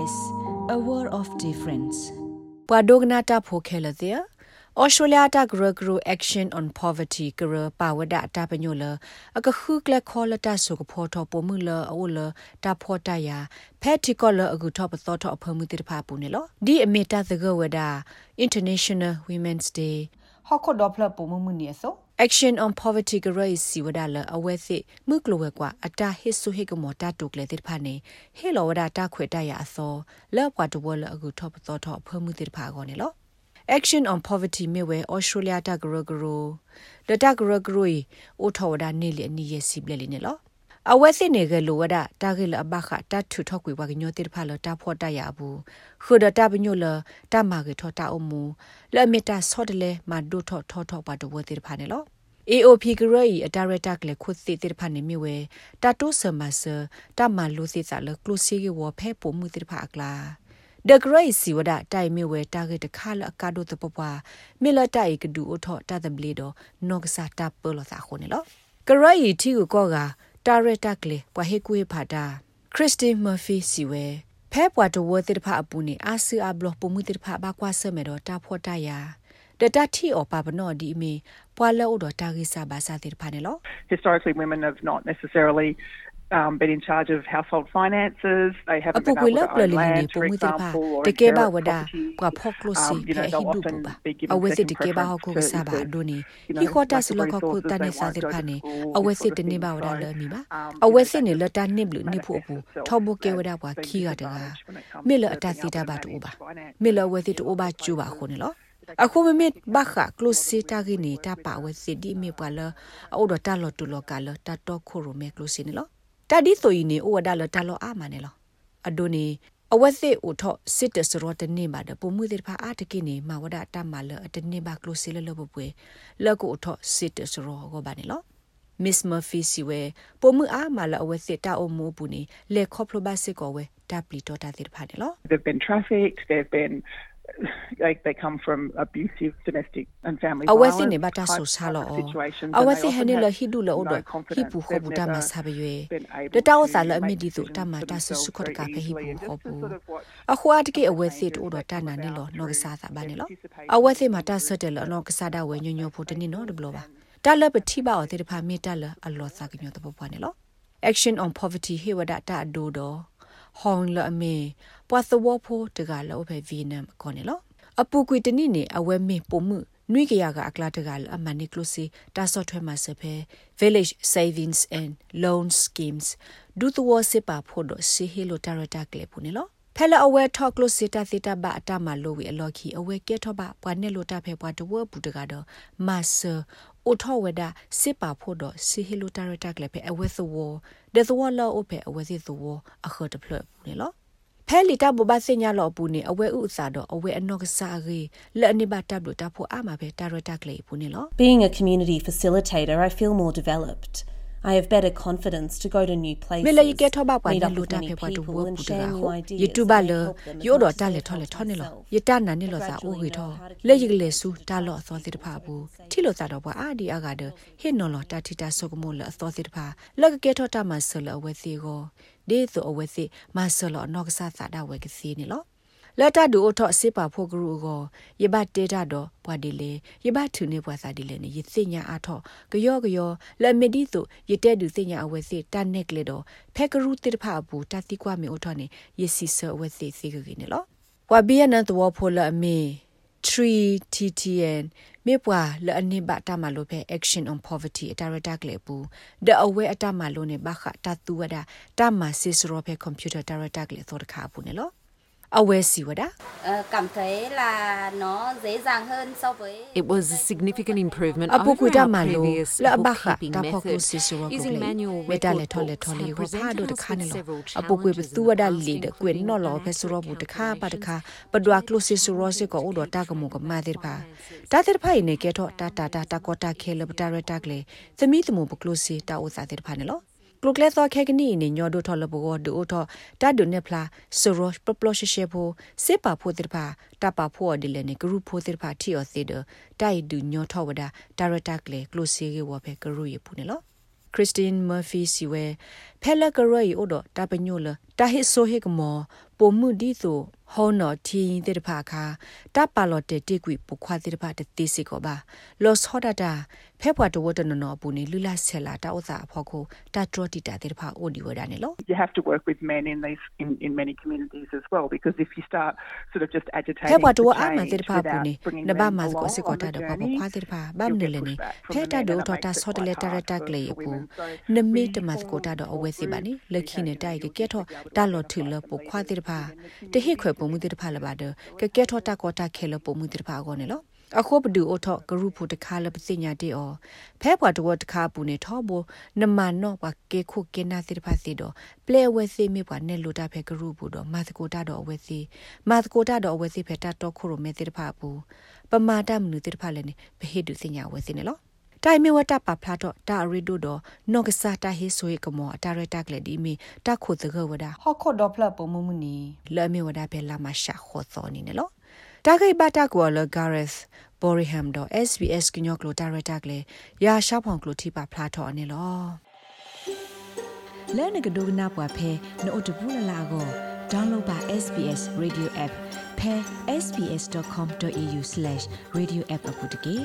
SBS a world of difference ပဝဒဂနာတာဖိုခဲလတဲ့ Australia ta gro gro action on poverty gro pawada ta panyola akhu kle khola ta so ko photo pomu la awla ta phota ya pheticola agu thop tho tho phamu tir pha pu ne lo di ameta the go wada international women's day hokko dopla pomu mu ne so action on poverty gro is siwada la awethe mu klo we kwa ata hit so hit ko mo ta to kle tir pha ne he lo wada ta khwe ta ya aso la kwa to wala agu thop tho tho phamu tir pha go ne lo action on poverty မြေဝဲ australia တဂရဂရိုဒတဂရဂရိုအိုထော်ဒါနေလနီယစီဘလလီနေလော အဝဲစစ်နေကလိုဝဒတာဂိလအဘခတတ်ထူထောက်ကွေဝကညိုတိဖာလတာဖောတရဘူးခုဒတာပညိုလတမကေထောတာအမူလဲမီတာဆော့တလဲမဒိုထောထောထောပါတဝတိဖာနေလော AOP ကရဤအတာရတာကလေခုသိတိဖာနေမြဝဲတာတိုဆမဆတာမလူစီစာလကလုစီကေဝဖဲပုံမှုတိဖာအကလာဒဂရိစီဝဒတိုင်မြဝဲတာဂက်တခါလအကာဒိုတပပွားမီလတိုင်ကဒူအထောတာတဘလီဒိုနော့ကစာတာပလောသာခုန်လောကရိတီကိုကောက တာရတာကလေပွာဟေကွေဖာတာခရစ်စတင်မာဖီစီဝဲဖဲပွားတဝတိတဖအပူနေအာဆူအဘလပမှုတိတဖဘာကွာဆမေတော့တာဖောတာယာဒတတီအောပါပနောဒီမီပွာလောတော့တာဂိစာဘာစာတိတဖာနေလော Historically women have not necessarily um, been in charge of household finances. They haven't been able to own land, for example, or inherit property. Um, you know, they'll often be given second preference to, to you know, lack of resources, they won't go to school, this sort of thing. So, um, အဝဲစစ်နေလတာနစ်ဘလူနိဖို့ဘူးထောဘကေဝဒဘွာခီရတကမေလအတစီတာဘတူပါမေလဝဲစစ်တူဘာကျူပါခုန်လောအခုမမစ်ဘခကလုစီတာဂီနေတာပါဝဲစစ်ဒီမေပွာလအော်ဒတာလော်တူလောကလတာတော့ခိုရိုမဲကလုစီနေလော တဒီဆိုရင်နေဩဝဒါလတလောအာမနေလောအဒိုနေအဝက်စစ်ဥထော့စစ်တစရောတနေပါဒပုံမှုတဲ့ဖာအာတကိနေမဝဒတမလအတနေပါကလိုစီလလဘပွေလက်ကိုဥထော့စစ်တစရောကိုပါနေလော Miss Murphy စီဝဲပုံမှုအားမလအဝက်စစ်တာအမှုပူနေလေခေါပလိုဘစစ်ကိုဝဲတပ်လီတော့တာတဲ့ဖာနေလော They've been trafficked they've been like they come from abusive domestic and family violence awasi ne bata so salo awasi hane la hidu la odo hi pu kho buta ma sabaywe de taw sa la mi di tu ta ma ta su su kho ka phe hi pu kho bu a khwa de ke awasi to odo ta na ne lo no ka sa sa ba ne lo awasi ma ta sa de lo no ka sa da we nyo nyo pho de ni no de blo ba ta la pa thi ba o de pha mi ta la a lo sa ka nyo to pho ne lo action on poverty he wada ta do do ဟောင်းလအမေပွာသဝဖိုတကလောပဲဗီနမ်ခေါနေလောအပူကွေတနိနေအဝဲမေပုံမှုနွိကရကအကလာတကအမနိကလုစီတာဆော့ထွဲမှာစဖဲ village savings and loan schemes ဒူသဝစပါဖို့တော့စီဟီလိုတာရတာကလေပူနေလောဖဲလအဝဲထော့ကလုစီတာသီတာဘအတမလိုဝီအလော်ခီအဝဲကဲထော့ဘပွားနေလိုတာဖဲပွားတဝဘူးတကတော့မဆာ အိုထောဝဒစစ်ပါဖို့တော့စီဟီလိုတာရတာကလည်းပဲအဝဲသဝဒေသဝလောအဖဲအဝဲစီသဝအခတ်တဖလပူနေလောဖဲလီတာဘဘစညာလောပူနေအဝဲဥစာတော့အဝဲအနော့ကစားရီလက်အနေပါတပ်လို့တာဖို့အမှာပဲတာရတာကလေးပူနေလော Being a community facilitator I feel more developed I have better confidence to go to new places. Mela yike thoba kwa ni luta pe kwa tu wo pu da ho. YouTube le yo do ta le tho le tho ne lo. Yita na ne lo sa o ri tho. Le yik le su ta lo so ti da pha bu. Thi lo sa do bwa a di a ga de he no lo ta ti ta so ko mo le so ti da pha. Le ke tho ta ma so le awe si go. De so awe si ma so lo no ka sa sa da we ke si ni lo. လတ်တဒူအထော့စေပါဖို့ကရူကိုယဘတေတာတော့ဘွာဒီလေယဘထုနေဘွာစာဒီလေနေယစညာအထော့ကယောကယောလက်မီဒီဆိုယတဲ့ဒူစညာအဝဲစီတန်နက်ကလေတော့ဖဲကရူတိဖာဘူးတတိကွာမီအထော့နေယစီဆအဝဲစီစီကကိနေလောဘွာဘီယနန်တော့ဖိုလအမေ 3TTN မေပွာလအနိဘတာမလိုဖဲ action on poverty အတာရတာကလေပူဒအဝဲအတာမလိုနေဘခတာတူဝဒတာမစစ်စရောဖဲ computer တာရတာကလေသောတခါပူနေလော It was a significant improvement အပူကွ over တာ our မလို previous လဘခ bookkeeping တာဖောက်ကို methods. စီဆိုရကို Using လေ manual မေတာလေ record ထော်လေ books ထော်လေ have ကိုဖာ presented ဒိုတ us ခါနေ with လော several အပူကွေ challenges သူဝဒ in လီဒ casting, ကွေ including နော်လောဖဲ financial ဆိုရဘူးတခါပါတခါ calculations, ပဒွာကလိုစီဆိုရစေကိုဥဒတာကမုကမာတိဖာတာတိဖာနေကေတော့တာတာတာတာကောတာခဲလပတာရတာကလေသမီးတမှုပကလိုစီတာဥစာတိဖာနေလောကလုကလက်သောခဲကနီနေညောဒိုထော်လဘောဒိုထော်တာဒုန်နေဖလာဆိုရောပပလရှရှေဖိုစေပါဖိုတိဖာတပါဖိုဒီလေနေဂရုဖိုတိဖာတီယောစေဒတိုင်ဒူညောထော်ဝဒဒါရတာကလေကလုစီကေဝဖဲဂရုရဖူနေလော Christine Murphy စီဝဲဖဲလကရရီအိုဒတာပညိုလတာဟစ်ဆိုဟစ်ကမောပိုမှုဒီဆိုဟောနော်တီတဲ့တဖာခါတပ်ပါလော်တဲ့တိကွေပခွာတဲ့တ ဖာတတိစီကိုပါလော့ဟောဒတာဖဲပွားတဝတ်နနော်ပူနေလူလာဆဲလာတာဥသာဖော်ကိုတာထရတီတာတဲ့တဖာအိုဒီဝဒနေလော You have to work with men in these in in many communities as well because if you start sort of just agitating ဖဲပွားတဝအာမတဲ့တဖာပူနေနဘာမတ်ကိုစကောတာတော့ပခွာတဲ့တဖာဘာမနေလေနေဖဲတာဒိုထတာဆော့တလက်တာရတာကလေးပူနမေတမတ်ကိုတာတော့အဝဲစီပါနေလက်ခိနေတိုက်ကကဲထောတာလော်ထူလပခွာတဲ့တဖာတဟိခွဲပုံမှုတဲ့တဖာလပါဒကကဲထောတာကောတာခဲလပုံမှုတဲ့တဖာကောနေလော အခုပဒူအထဂရုဖို့တခါလပစညာတေအောဖဲဘွားတဝတ်တခါပူနေထောဘနမနောဘကေခုကေနာစီတဖာစီတော့ပလေဝဲစီမေဘွားနဲ့လိုတာဖဲဂရုဖို့တော့မာသကိုတာတော့အဝဲစီမာသကိုတာတော့အဝဲစီဖဲတာတော့ခုရမဲစီတဖာပူပမာတမနုတိတဖာလည်းနေဘဟိတုစညာဝဲစီနေလောတိုင်မီဝတာပပလာတော့တာရီဒိုတော့နော့ကစားတာဟေဆိုရကမောအတာရတာကလေဒီမီတာခုတကဝဒါဟော့ခော့ဒေါပလပုံမမှုနီလဲမီဝဒါပဲလာမရှာခောသောနီနေလော တာဂိဘတာကောလဂါရက်ဘော်ရီဟမ်တော့ SBS ကညောကလိုတာရတာကလေရာရှောက်ဖောင်ကလိုထိပါဖလာတော့အနေလောလဲနကဒိုကနာပွားဖဲနို့တဘူးလလာကို download ပါ SBS radio app ဖဲ sbs.com.au/radioapp အပုတ်တကေ